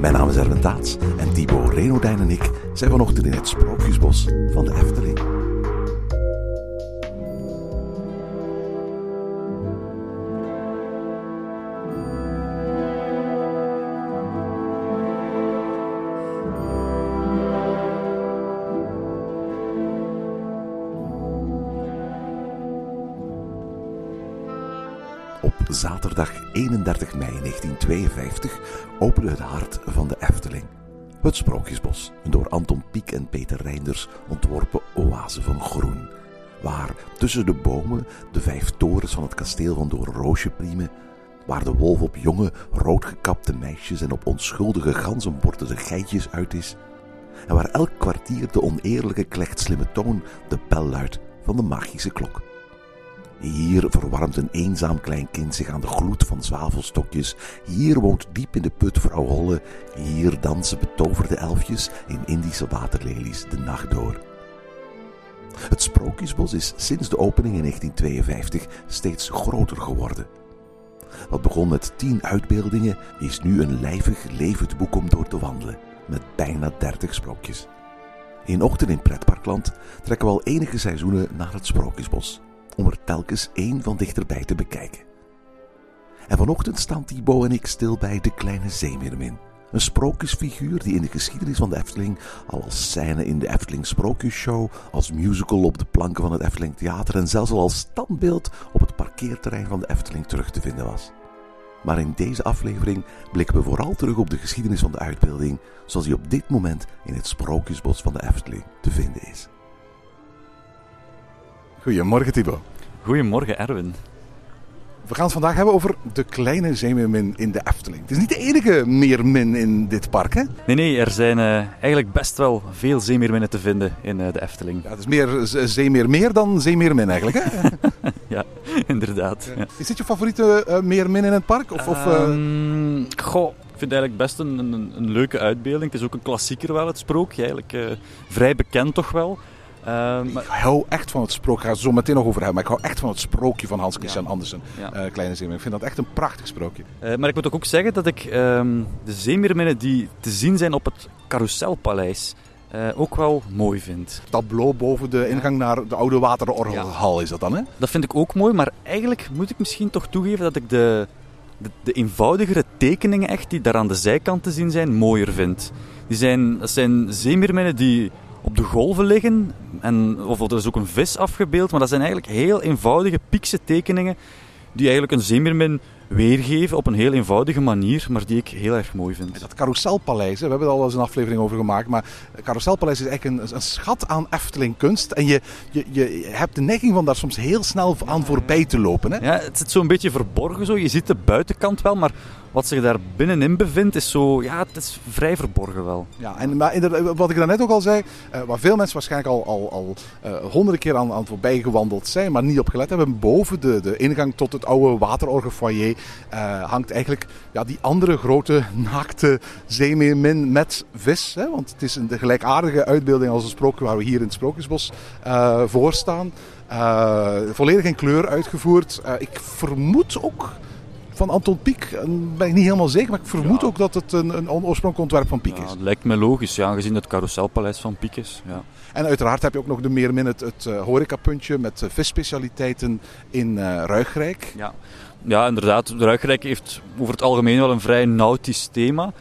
Mijn naam is Erwin Taats en Thibaut Renodijn en ik zijn vanochtend in het Sprookjesbos van de Efteling. Zaterdag 31 mei 1952 opende het hart van de Efteling. Het Sprookjesbos, een door Anton Pieck en Peter Reinders ontworpen oase van groen. Waar tussen de bomen de vijf torens van het kasteel van Doornroosje priemen. Waar de wolf op jonge, roodgekapte meisjes en op onschuldige ganzenbordende geitjes uit is. En waar elk kwartier de oneerlijke klechtslimme toon de bel luidt van de magische klok. Hier verwarmt een eenzaam klein kind zich aan de gloed van zwavelstokjes. Hier woont diep in de put vrouw Holle. Hier dansen betoverde elfjes in Indische waterlelies de nacht door. Het Sprookjesbos is sinds de opening in 1952 steeds groter geworden. Wat begon met tien uitbeeldingen is nu een lijvig, levend boek om door te wandelen, met bijna 30 sprookjes. In Ochtend in Pretparkland trekken we al enige seizoenen naar het Sprookjesbos om er telkens één van dichterbij te bekijken. En vanochtend staan Thibaut en ik stil bij de kleine zeemeermin. Een sprookjesfiguur die in de geschiedenis van de Efteling al als scène in de Efteling Sprookjesshow, als musical op de planken van het Efteling Theater en zelfs al als standbeeld op het parkeerterrein van de Efteling terug te vinden was. Maar in deze aflevering blikken we vooral terug op de geschiedenis van de uitbeelding zoals die op dit moment in het Sprookjesbos van de Efteling te vinden is. Goedemorgen Thibaut. Goedemorgen, Erwin. We gaan het vandaag hebben over de kleine zeemeermin in de Efteling. Het is niet de enige meermin in dit park, hè? Nee, nee, er zijn uh, eigenlijk best wel veel zeemeerminnen te vinden in uh, de Efteling. Ja, het is meer zeemeermeer dan zeemeermin eigenlijk, hè? ja, inderdaad. Ja. Is dit je favoriete uh, meermin in het park? Of, of um, goh, ik vind het eigenlijk best een, een, een, leuke uitbeelding. Het is ook een klassieker wel, het sprookje. Eigenlijk vrij bekend toch wel. Uh, maar... Ik hou echt van het sprookje. Ik ga het zo meteen nog over hebben. Maar ik hou echt van het sprookje van Hans Christian ja. Andersen. Ja. Uh, Kleine Zeemeermin. Ik vind dat echt een prachtig sprookje. Uh, maar ik moet ook zeggen dat ik um, de zeemeerminnen die te zien zijn op het Carouselpaleis ook wel mooi vind. Dat tableau boven de ingang naar de oude waterorgelhal is dat dan, hè? Dat vind ik ook mooi. Maar eigenlijk moet ik misschien toch toegeven dat ik de, de, de eenvoudigere tekeningen echt die daar aan de zijkant te zien zijn, mooier vind. Die zijn, dat zijn zeemeerminnen die op de golven liggen. En, of er is ook een vis afgebeeld, maar dat zijn eigenlijk heel eenvoudige piekse tekeningen die eigenlijk een zeemeermin weergeven op een heel eenvoudige manier, maar die ik heel erg mooi vind. Dat carouselpaleis, we hebben er al eens een aflevering over gemaakt, maar het carouselpaleis is eigenlijk een, een schat aan Efteling kunst. En je, je, je hebt de neiging van daar soms heel snel aan voorbij te lopen. Hè? Ja, het zit zo'n beetje verborgen zo. Je ziet de buitenkant wel, maar wat zich daar binnenin bevindt is zo, ja, het is vrij verborgen wel. Ja, en maar wat ik daarnet ook al zei, uh, waar veel mensen waarschijnlijk al, al, al uh, honderden keer aan, aan voorbij gewandeld zijn, maar niet op gelet hebben, boven de, de ingang tot het oude waterorgelfoyer uh, hangt eigenlijk ja, die andere grote naakte zeemeermin met vis. Hè? Want het is een de gelijkaardige uitbeelding als een sprookje waar we hier in het Sprookjesbos voor staan. volledig in kleur uitgevoerd. ik vermoed ook van Anton Pieck. ben ik niet helemaal zeker, maar ik vermoed ja. ook dat het een, een oorspronkelijk ontwerp van Pieck ja, is. Dat lijkt me logisch, ja, aangezien het carouselpaleis van Pieck is. Ja. En uiteraard heb je ook nog de Meermin, het, het uh, horecapuntje met uh, visspecialiteiten in uh, Ruigrijk. Ja. ja, inderdaad. Ruigrijk heeft over het algemeen wel een vrij nautisch thema. Uh,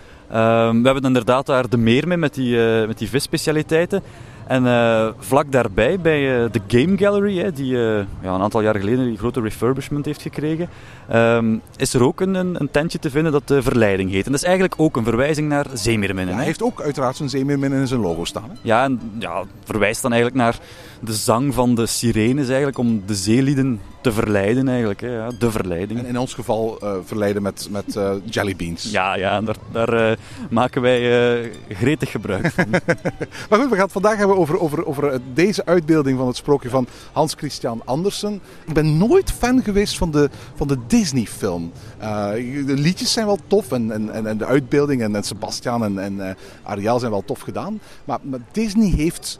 we hebben inderdaad daar de Meermin met die, met die visspecialiteiten. En uh, vlak daarbij, bij uh, de Game Gallery, hè, die uh, ja, een aantal jaar geleden die grote refurbishment heeft gekregen, um, is er ook een, een, tentje te vinden dat Verleiding heet. En dat is eigenlijk ook een verwijzing naar zeemeerminnen. Ja, hij heeft ook uiteraard zijn zeemeerminnen in zijn logo staan. Hè? Ja, en ja, verwijst dan eigenlijk naar de zang van de sirenes eigenlijk om de zeelieden te verleiden eigenlijk. Hè, ja, de verleiding. En in ons geval eh, verleiden met, met uh, jellybeans. Ja, ja daar, daar uh, maken wij gretig gebruik van. maar goed, we gaan het vandaag hebben over, over, over deze uitbeelding van het sprookje van Hans Christian Andersen. Ik ben nooit fan geweest van de, van de Disney-film. de liedjes zijn wel tof en, en, en de uitbeelding en, en Sebastian en, en Ariel zijn wel tof gedaan. Maar, maar Disney heeft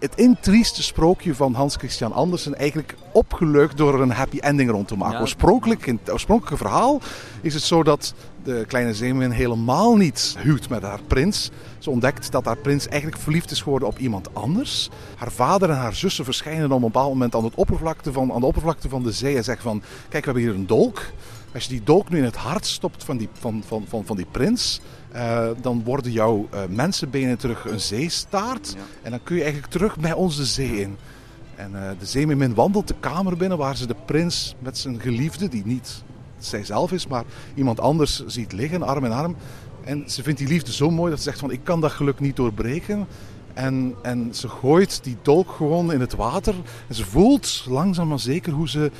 het intrieste sprookje van Hans Christian Andersen eigenlijk opgelucht door er een happy ending rond te maken. Ja. Oorspronkelijk, in het oorspronkelijke verhaal is het zo dat de kleine zeemermin helemaal niet huwt met haar prins. Ze ontdekt dat haar prins eigenlijk verliefd is geworden op iemand anders. Haar vader en haar zussen verschijnen op een bepaald moment aan, het oppervlakte van, aan de oppervlakte van de zee en zeggen van... Kijk, we hebben hier een dolk. Als je die dolk nu in het hart stopt van die, van, van, van, van die prins, uh, dan worden jouw uh, mensenbenen terug een zeestaart. Ja. En dan kun je eigenlijk terug bij ons de zee in. En uh, de zeemermin wandelt de kamer binnen waar ze de prins met zijn geliefde, die niet zijzelf is, maar iemand anders ziet liggen, arm in arm. En ze vindt die liefde zo mooi dat ze zegt van ik kan dat geluk niet doorbreken. En, en ze gooit die dolk gewoon in het water. En ze voelt langzaam maar zeker hoe ze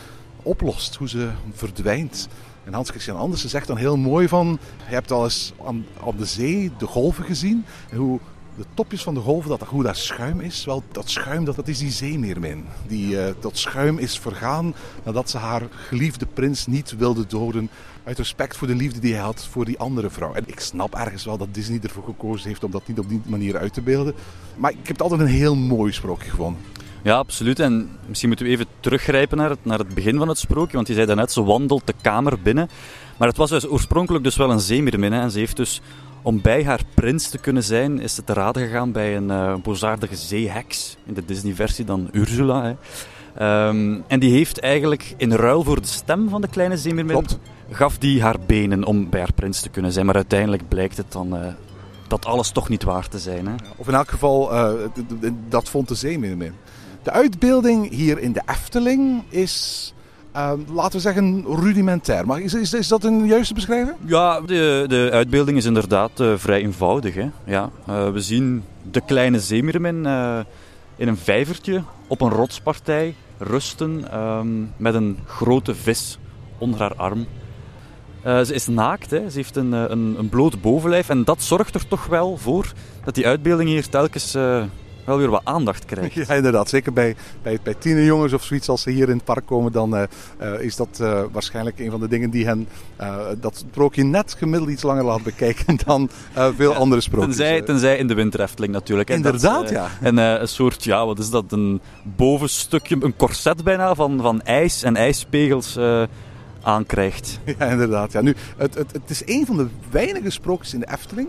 oplost, hoe ze verdwijnt. En Hans Christian Andersen zegt dan heel mooi van... Je hebt al eens aan, op de zee de golven gezien. En hoe de topjes van de golven, dat, hoe dat schuim is. Wel, dat schuim, dat, dat is die zeemeermin. Die, uh, dat schuim is vergaan nadat ze haar geliefde prins niet wilde doden. Uit respect voor de liefde die hij had voor die andere vrouw. En ik snap ergens wel dat Disney ervoor gekozen heeft om dat niet op die manier uit te beelden. Maar ik heb het altijd een heel mooi sprookje gevonden. Ja, absoluut. En misschien moeten we even teruggrijpen naar het, naar het begin van het sprookje. Want je zei daarnet, ze wandelt de kamer binnen. Maar het was dus oorspronkelijk dus wel een zeemeermin. En ze heeft dus, om bij haar prins te kunnen zijn, is ze te raden gegaan bij een uh, boosaardige zeeheks. In de Disney-versie dan Ursula. Hè. Um, en die heeft eigenlijk in ruil voor de stem van de kleine zeemeermin... Klopt. gaf die haar benen om bij haar prins te kunnen zijn. Maar uiteindelijk blijkt het dan... Uh, dat alles toch niet waar te zijn. Hè? Of in elk geval, uh, dat vond de zeemeermin. De uitbeelding hier in de Efteling is, uh, laten we zeggen, rudimentair. Maar is, is, is dat een juiste beschrijving? Ja, de, de uitbeelding is inderdaad uh, vrij eenvoudig. Hè? Ja, uh, we zien de kleine zeemermin in een vijvertje op een rotspartij rusten um, met een grote vis onder haar arm. Ze is naakt, hè. ze heeft een, een, een bloot bovenlijf en dat zorgt er toch wel voor dat die uitbeelding hier telkens wel weer wat aandacht krijgt. Ja, inderdaad. Zeker bij, bij, bij tienerjongens of zoiets, als ze hier in het park komen, dan uh, uh, is dat uh, waarschijnlijk een van de dingen die hen dat sprookje net gemiddeld iets langer laat bekijken dan veel ja, andere sprookjes. Tenzij, tenzij in de winterefteling natuurlijk. Inderdaad, dat, ja. En een soort, ja, wat is dat, een bovenstukje, een corset bijna van, van ijs en ijspegels aankrijgt. Ja, inderdaad. Ja. Nu, het, het, het is een van de weinige sprookjes in de Efteling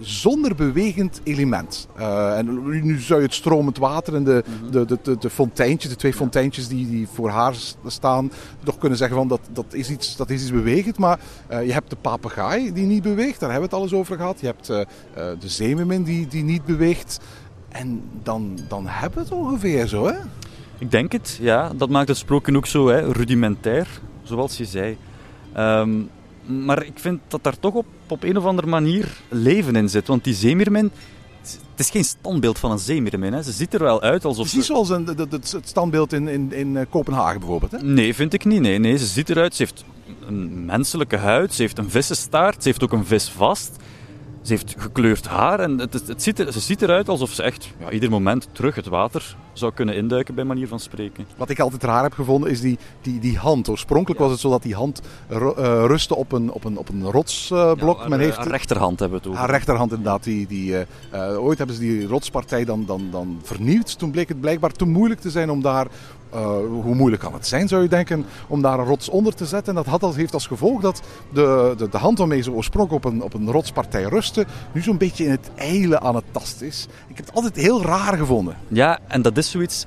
zonder bewegend element. Uh, en nu zou je het stromend water en de, mm -hmm. de, de, de, de, fonteintjes, de twee fonteintjes die, die voor haar staan, toch kunnen zeggen van dat, dat, is, iets, dat is iets bewegend. Maar uh, je hebt de papegaai die niet beweegt, daar hebben we het alles over gehad. Je hebt uh, de zeemermin die, die niet beweegt. En dan, dan hebben we het ongeveer zo, hè? Ik denk het, ja. Dat maakt het sprookje ook zo hè, rudimentair, zoals je zei. Um, maar ik vind dat daar toch op, op een of andere manier leven in zit. Want die zeemeermin, het is geen standbeeld van een zeemeermin. Hè. Ze ziet er wel uit alsof... Precies ze... zoals een, het, het standbeeld in, in, in Kopenhagen bijvoorbeeld. Hè? Nee, vind ik niet. Nee, nee, ze ziet eruit. Ze heeft een menselijke huid. Ze heeft een vissenstaart. Ze heeft ook een vis vast. Ze heeft gekleurd haar en het, het, het ziet er, ze ziet eruit alsof ze echt ja, ieder moment terug het water zou kunnen induiken, bij manier van spreken. Wat ik altijd raar heb gevonden is die, die, die hand. Oorspronkelijk ja. was het zo dat die hand uh, rustte op een, op een, op een rotsblok. Uh, ja, Men heeft, haar rechterhand hebben we het over. Haar rechterhand inderdaad. Die, die, uh, ooit hebben ze die rotspartij dan, dan, dan vernieuwd. Toen bleek het blijkbaar te moeilijk te zijn om daar uh, hoe moeilijk kan het zijn, zou je denken, om daar een rots onder te zetten. En dat had, heeft als gevolg dat de, de, de hand waarmee ze oorspronkelijk op een, op een rotspartij rustte, nu zo'n beetje in het eilen aan het tasten is. Ik heb het altijd heel raar gevonden. Ja, en dat is zoiets,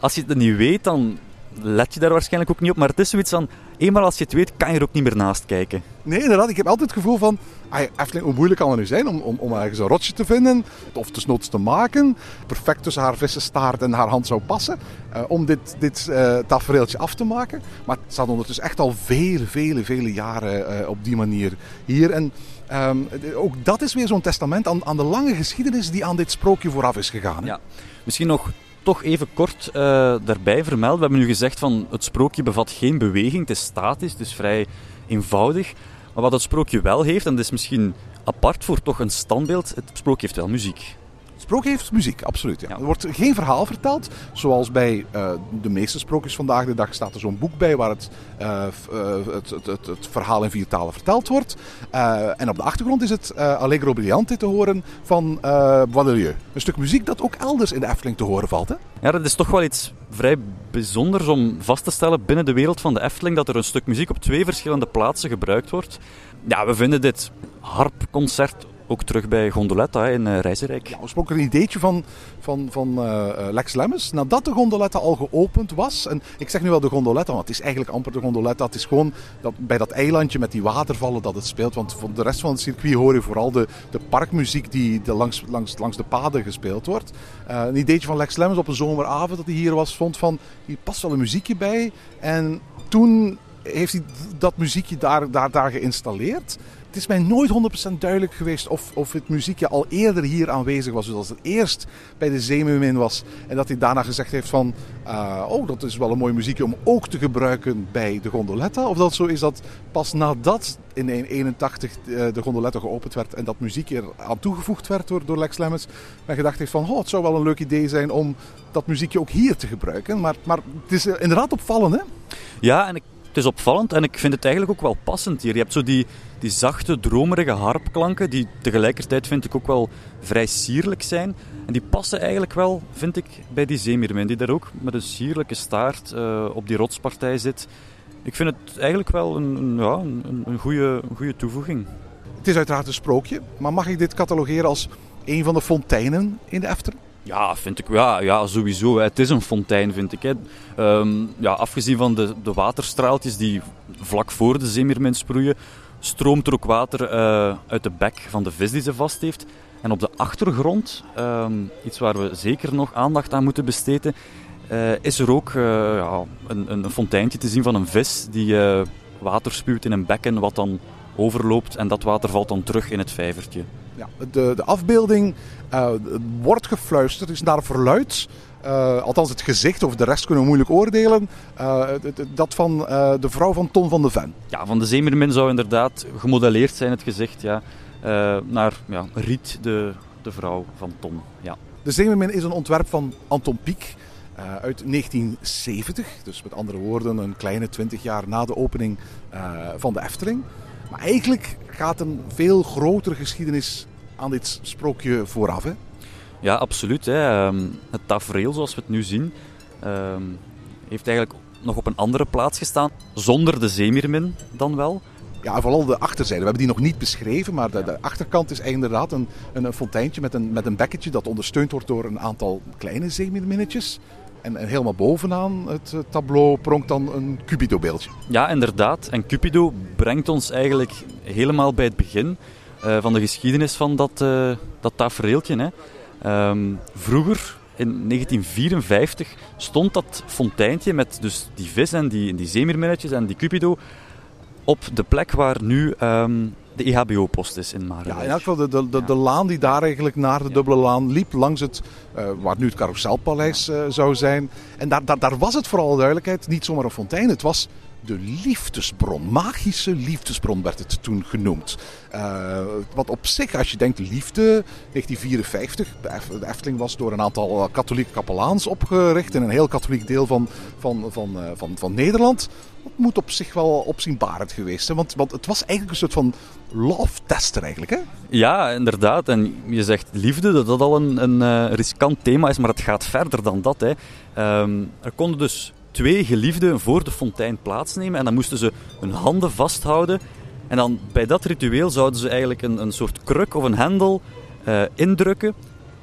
als je het niet weet, dan let je daar waarschijnlijk ook niet op. Maar het is zoiets van, eenmaal als je het weet, kan je er ook niet meer naast kijken. Nee, inderdaad. Ik heb altijd het gevoel van, Efteling, hoe moeilijk kan het nu zijn om, om, om ergens een rotsje te vinden, of desnoods te maken, perfect tussen haar vissenstaart en haar hand zou passen, uh, om dit, dit uh, tafereeltje af te maken. Maar het staat ondertussen echt al vele, vele, vele jaren uh, op die manier hier. En um, ook dat is weer zo'n testament aan, aan de lange geschiedenis die aan dit sprookje vooraf is gegaan. Hè? Ja. Misschien nog toch even kort eh, daarbij vermelden. We hebben nu gezegd van het sprookje bevat geen beweging, het is statisch, het is vrij eenvoudig. Maar wat het sprookje wel heeft, en dat is misschien apart voor toch een standbeeld, het sprookje heeft wel muziek. Sprookje heeft muziek, absoluut. Ja. Er wordt geen verhaal verteld, zoals bij eh, de meeste sprookjes vandaag de dag staat er zo'n boek bij waar het, eh, eh, het, het, het, het verhaal in vier talen verteld wordt. En op de achtergrond is het Allegro Brillante te horen van eh Boisdelieu. Een stuk muziek dat ook elders in de Efteling te horen valt. Hè? Ja, dat is toch wel iets vrij bijzonders om vast te stellen binnen de wereld van de Efteling dat er een stuk muziek op twee verschillende plaatsen gebruikt wordt. Ja, we vinden dit harpconcert ook terug bij Gondoletta in uh, Reizenrijk. Ja, oorspronkelijk een ideetje van, van, van eh, eh, Lex Lemmens. Nadat de gondoletta al geopend was. En ik zeg nu wel de gondoletta, want het is eigenlijk amper de gondoletta. Het is gewoon dat, bij dat eilandje met die watervallen dat het speelt. Want voor de rest van het circuit hoor je vooral de, de parkmuziek die de langs, langs, langs de paden gespeeld wordt. Eh, een ideetje van Lex Lemmens op een zomeravond dat hij hier was, vond van hier past wel een muziekje bij. En toen heeft hij dat muziekje daar, daar, daar geïnstalleerd. Het is mij nooit 100% duidelijk geweest of, of het muziekje al eerder hier aanwezig was. Dus als het eerst bij de Zeemermin was en dat hij daarna gezegd heeft van... Uh, oh, dat is wel een mooi muziekje om ook te gebruiken bij de gondoletta. Of dat zo is dat pas nadat in 1981 de gondoletta geopend werd en dat muziekje aan toegevoegd werd door, door Lex Lemmens. Men gedacht heeft van, oh, het zou wel een leuk idee zijn om dat muziekje ook hier te gebruiken. Maar, maar het is inderdaad opvallend, hè? Ja, en ik het is opvallend en ik vind het eigenlijk ook wel passend hier. Je hebt zo die, die zachte, dromerige harpklanken, die tegelijkertijd vind ik ook wel vrij sierlijk zijn. En die passen eigenlijk wel, vind ik, bij die zeemeermin, die daar ook met een sierlijke staart uh, op die rotspartij zit. Ik vind het eigenlijk wel een, ja, een, een, goede, goede toevoeging. Het is uiteraard een sprookje, maar mag ik dit catalogeren als een van de fonteinen in de Efteling? Ja, vind ik ja, ja, sowieso. Het is een fontein, vind ik. Hè. Um, ja, afgezien van de, de waterstraaltjes die vlak voor de zeemeermin sproeien, stroomt er ook water uh, uit de bek van de vis die ze vast heeft. En op de achtergrond, um, iets waar we zeker nog aandacht aan moeten besteden, uh, is er ook uh, ja, een, een, fonteintje te zien van een vis die water spuwt in een bekken wat dan overloopt en dat water valt dan terug in het vijvertje. Ja, de, de afbeelding uh, wordt gefluisterd, is naar verluid. Uh, althans, het gezicht, of de rest kunnen we moeilijk oordelen. Uh, dat van de vrouw van Ton van de Ven. Ja, van de Zeemermin zou inderdaad gemodelleerd zijn, het gezicht. Ja, naar ja, Riet, de, de vrouw van Ton. Ja. De Zeemermin is een ontwerp van Anton Pieck. uit 1970, dus met andere woorden een kleine 20 jaar na de opening van de Efteling. Maar eigenlijk gaat een veel grotere geschiedenis aan dit sprookje vooraf. Hè? Ja, absoluut. Hè. Het tafereel zoals we het nu zien, um, heeft eigenlijk nog op een andere plaats gestaan. Zonder de zeemeermin dan wel. Ja, vooral de achterzijde. We hebben die nog niet beschreven, maar de, de achterkant is inderdaad een, een, een fonteintje met een, met een bekketje dat ondersteund wordt door een aantal kleine zeemeerminnetjes. En, en, helemaal bovenaan het tableau pronkt dan een Cupido-beeldje. Ja, inderdaad. En Cupido brengt ons eigenlijk helemaal bij het begin uh, van de geschiedenis van dat, uh, dat tafereeltje. Hè. Um, vroeger, in 1954, stond dat fonteintje met dus die vis en die, die zeemeerminnetjes en die Cupido op de plek waar nu um, de EHBO-post is in Maren. Ja, in elk geval de, de, de, ja. de, laan die daar eigenlijk naar de dubbele laan liep, langs het, uh, waar nu het Carouselpaleis uh, zou zijn. En daar, daar, daar was het voor alle duidelijkheid niet zomaar een fontein, het was de liefdesbron, magische liefdesbron werd het toen genoemd. Uh, wat op zich, als je denkt liefde, 1954, de Efteling was door een aantal katholieke kapelaans opgericht in een heel katholiek deel van, van, van, uh, van, van Nederland. Dat moet op zich wel opzienbarend geweest zijn, want, want het was eigenlijk een soort van love tester eigenlijk, hè? Ja, inderdaad. En je zegt liefde, dat dat al een, een riskant thema is, maar het gaat verder dan dat. Hè. Um, er konden dus twee geliefden voor de fontein plaatsnemen en dan moesten ze hun handen vasthouden. En dan bij dat ritueel zouden ze eigenlijk een, een soort kruk of een hendel uh, indrukken.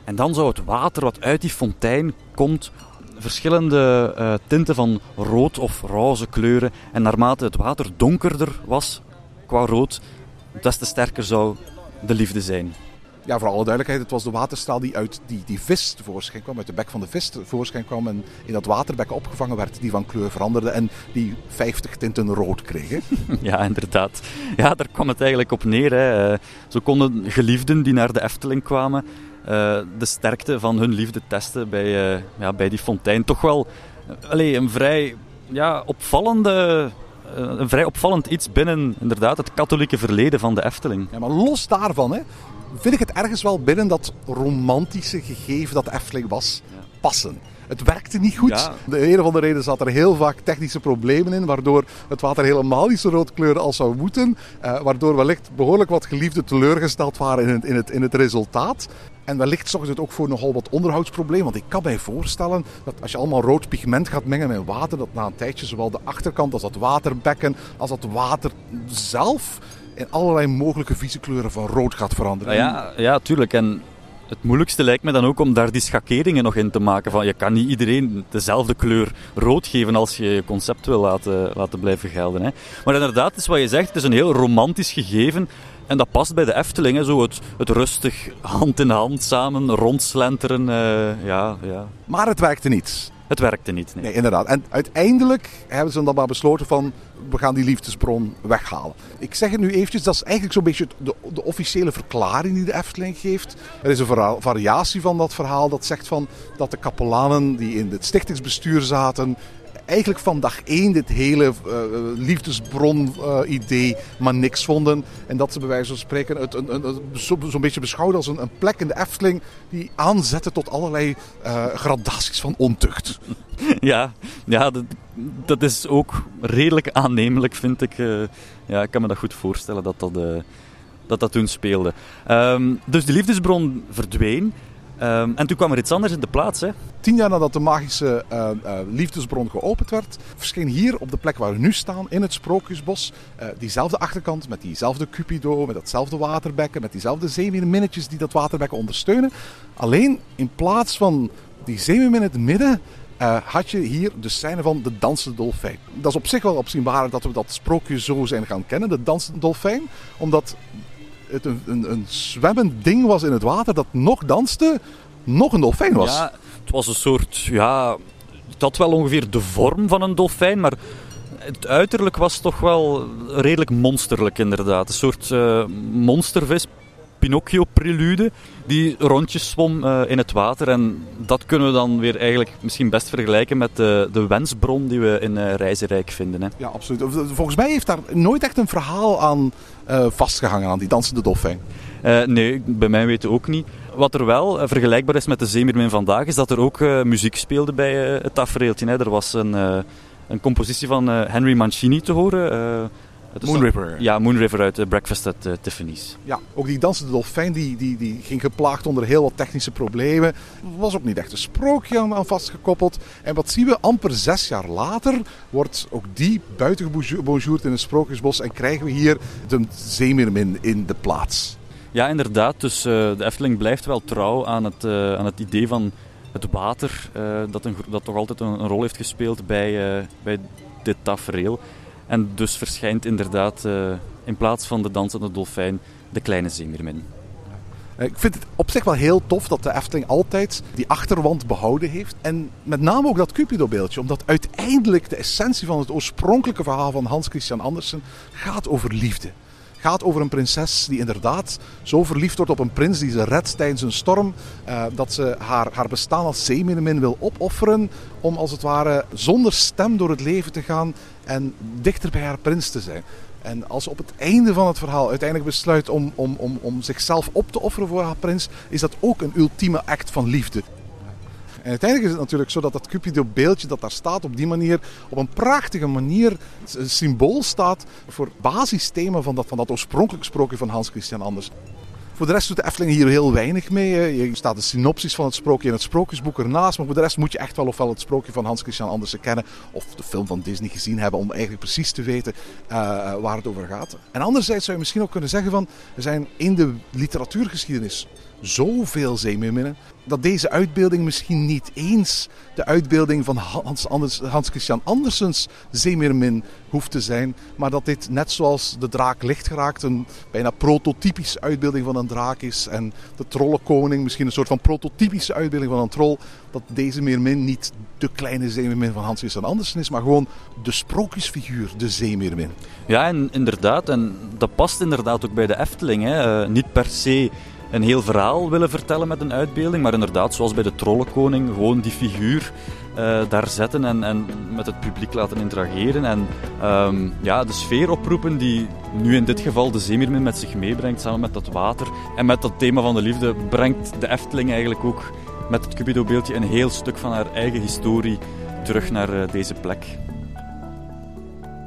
En dan zou het water wat uit die fontein komt, verschillende uh, tinten van rood of roze kleuren. En naarmate het water donkerder was qua rood, des te sterker zou de liefde zijn. Ja, voor alle duidelijkheid, het was de waterstraal die uit die, die vis tevoorschijn kwam, uit de bek van de vis tevoorschijn kwam en in dat waterbek opgevangen werd, die van kleur veranderde en die 50 tinten rood kreeg. Ja, inderdaad. Ja, daar kwam het eigenlijk op neer. Hè. Zo konden geliefden die naar de Efteling kwamen, eh, de sterkte van hun liefde testen bij, eh, ja, bij die fontein. Toch wel allee, een vrij ja, opvallende eh, een vrij opvallend iets binnen inderdaad, het katholieke verleden van de Efteling. Ja, maar los daarvan hè, vind ik het ergens wel binnen dat romantische gegeven dat de Efteling was passen. Het werkte niet goed. Ja. De een of andere reden zat er heel vaak technische problemen in, waardoor het water helemaal niet zo rood kleurde als zou moeten. eh, waardoor wellicht behoorlijk wat geliefden teleurgesteld waren in het, in het, in het resultaat. En wellicht zorgt het ook voor nogal wat onderhoudsproblemen. Want ik kan mij voorstellen dat als je allemaal rood pigment gaat mengen met water, dat na een tijdje zowel de achterkant als dat waterbekken, als dat water zelf in allerlei mogelijke vieze kleuren van rood gaat veranderen. Ja, ja, tuurlijk. En het moeilijkste lijkt me dan ook om daar die schakeringen nog in te maken. Van, je kan niet iedereen dezelfde kleur rood geven als je je concept wil laten, laten blijven gelden. Hè. Maar inderdaad, is wat je zegt, het is een heel romantisch gegeven. En dat past bij de Efteling, hè, zo het, het rustig hand in hand samen rondslenteren. eh, ja, ja. Maar het werkte niet. Het werkte niet. Nee. Nee, inderdaad. En uiteindelijk hebben ze dan maar besloten van... we gaan die liefdesbron weghalen. Ik zeg het nu eventjes, dat is eigenlijk zo'n beetje de, de officiële verklaring die de Efteling geeft. Er is een verhaal- variatie van dat verhaal dat zegt van... dat de kapelanen die in het stichtingsbestuur zaten... eigenlijk van dag één dit hele eh, liefdesbron-idee maar niks vonden. En dat ze bij wijze van spreken het een, een, een- zo- zo'n beetje beschouwden als een, een plek in de Efteling... die aanzette tot allerlei eh, gradaties van ontucht. Ja, ja dat, dat is ook redelijk aannemelijk, vind ik. Eh, ja, ik kan me dat goed voorstellen dat dat, eh, dat, dat toen speelde. Ehm, dus de liefdesbron verdween. Ehm, en toen kwam er iets anders in de plaats. Hè. Tien jaar nadat de magische eh, eh, liefdesbron geopend werd, verscheen hier op de plek waar we nu staan, in het Sprookjesbos, eh, diezelfde achterkant met diezelfde cupido, met datzelfde waterbekken, met diezelfde zeemeerminnetjes die dat waterbekken ondersteunen. Alleen in plaats van die zeemeermin in het midden, had je hier de scène van de dansende dolfijn. Dat is op zich wel opzienbaar dat we dat sprookje zo zijn gaan kennen, de dansende dolfijn, omdat het een, een, zwemmend ding was in het water dat nog danste, nog een dolfijn was. Ja, het was een soort, ja, had wel ongeveer de vorm van een dolfijn, maar het uiterlijk was toch wel redelijk monsterlijk inderdaad. Een soort eh, monstervis, Pinocchio-prelude, die rondjes zwom eh, in het water. En dat kunnen we dan weer eigenlijk misschien best vergelijken met de, de wensbron die we in eh Reizenrijk vinden. Hè. Ja, absoluut. Volgens mij heeft daar nooit echt een verhaal aan eh, vastgehangen, aan die dansende dolfijn. Eh, nee, bij mij weten ook niet. Wat er wel eh, vergelijkbaar is met de Zeemeermin vandaag, is dat er ook eh, muziek speelde bij eh, het tafereeltje. Hè. Er was een, eh, een compositie van eh, Henry Mancini te horen. Ja, Moon River uit eh, Breakfast at eh, Tiffany's. Ja, ook die dansende dolfijn die, die, die ging geplaagd onder heel wat technische problemen. Was ook niet echt een sprookje aan, aan vastgekoppeld. En wat zien we? Amper zes jaar later wordt ook die buiten gebonjourd in het Sprookjesbos. En krijgen we hier de zeemeermin in de plaats. Ja, inderdaad. Dus eh, de Efteling blijft wel trouw aan het, aan het idee van het water, dat, een, dat toch altijd een, een rol heeft gespeeld bij, bij dit tafereel. En dus verschijnt inderdaad eh, in plaats van de dansende dolfijn de kleine zeemeermin. Eh, Ik vind het op zich wel heel tof dat de Efteling altijd die achterwand behouden heeft. En met name ook dat Cupido-beeldje. Omdat uiteindelijk de essentie van het oorspronkelijke verhaal van Hans Christian Andersen gaat over liefde. Gaat over een prinses die inderdaad zo verliefd wordt op een prins die ze redt tijdens een storm. eh, dat ze haar, haar bestaan als zeemeermin wil opofferen. Om als het ware zonder stem door het leven te gaan en dichter bij haar prins te zijn. En als ze op het einde van het verhaal uiteindelijk besluit om, om, om, om zichzelf op te offeren voor haar prins, is dat ook een ultieme act van liefde. En uiteindelijk is het natuurlijk zo dat dat Cupido-beeldje dat daar staat op die manier, op een prachtige manier, symbool staat voor het van dat, van dat oorspronkelijk sprookje van Hans Christian Andersen. Voor de rest doet de Efteling hier heel weinig mee. Je staat de synopsis van het sprookje in het sprookjesboek ernaast. Maar voor de rest moet je echt wel ofwel het sprookje van Hans Christian Andersen kennen. Of de film van Disney gezien hebben om eigenlijk precies te weten eh, waar het over gaat. En anderzijds zou je misschien ook kunnen zeggen van... Er zijn in de literatuurgeschiedenis zoveel zeemeerminnen. Dat deze uitbeelding misschien niet eens de uitbeelding van Hans, Anders, Hans Christian Andersens zeemeermin hoeft te zijn. Maar dat dit net zoals de draak licht geraakt een bijna prototypische uitbeelding van een draak is. En de trollenkoning misschien een soort van prototypische uitbeelding van een troll. Dat deze meermin niet de kleine zeemeermin van Hans Christian Andersen is. Maar gewoon de sprookjesfiguur, de zeemeermin. Ja, en inderdaad. En dat past inderdaad ook bij de Efteling. Hè. Eh, niet per se een heel verhaal willen vertellen met een uitbeelding, maar inderdaad, zoals bij de Trollenkoning, gewoon die figuur uh, daar zetten en, en met het publiek laten interageren. En um, ja, de sfeer oproepen die nu in dit geval de Zeemermin met zich meebrengt, samen met dat water. En met dat thema van de liefde brengt de Efteling eigenlijk ook met het Cupido-beeldje een heel stuk van haar eigen historie terug naar uh, deze plek.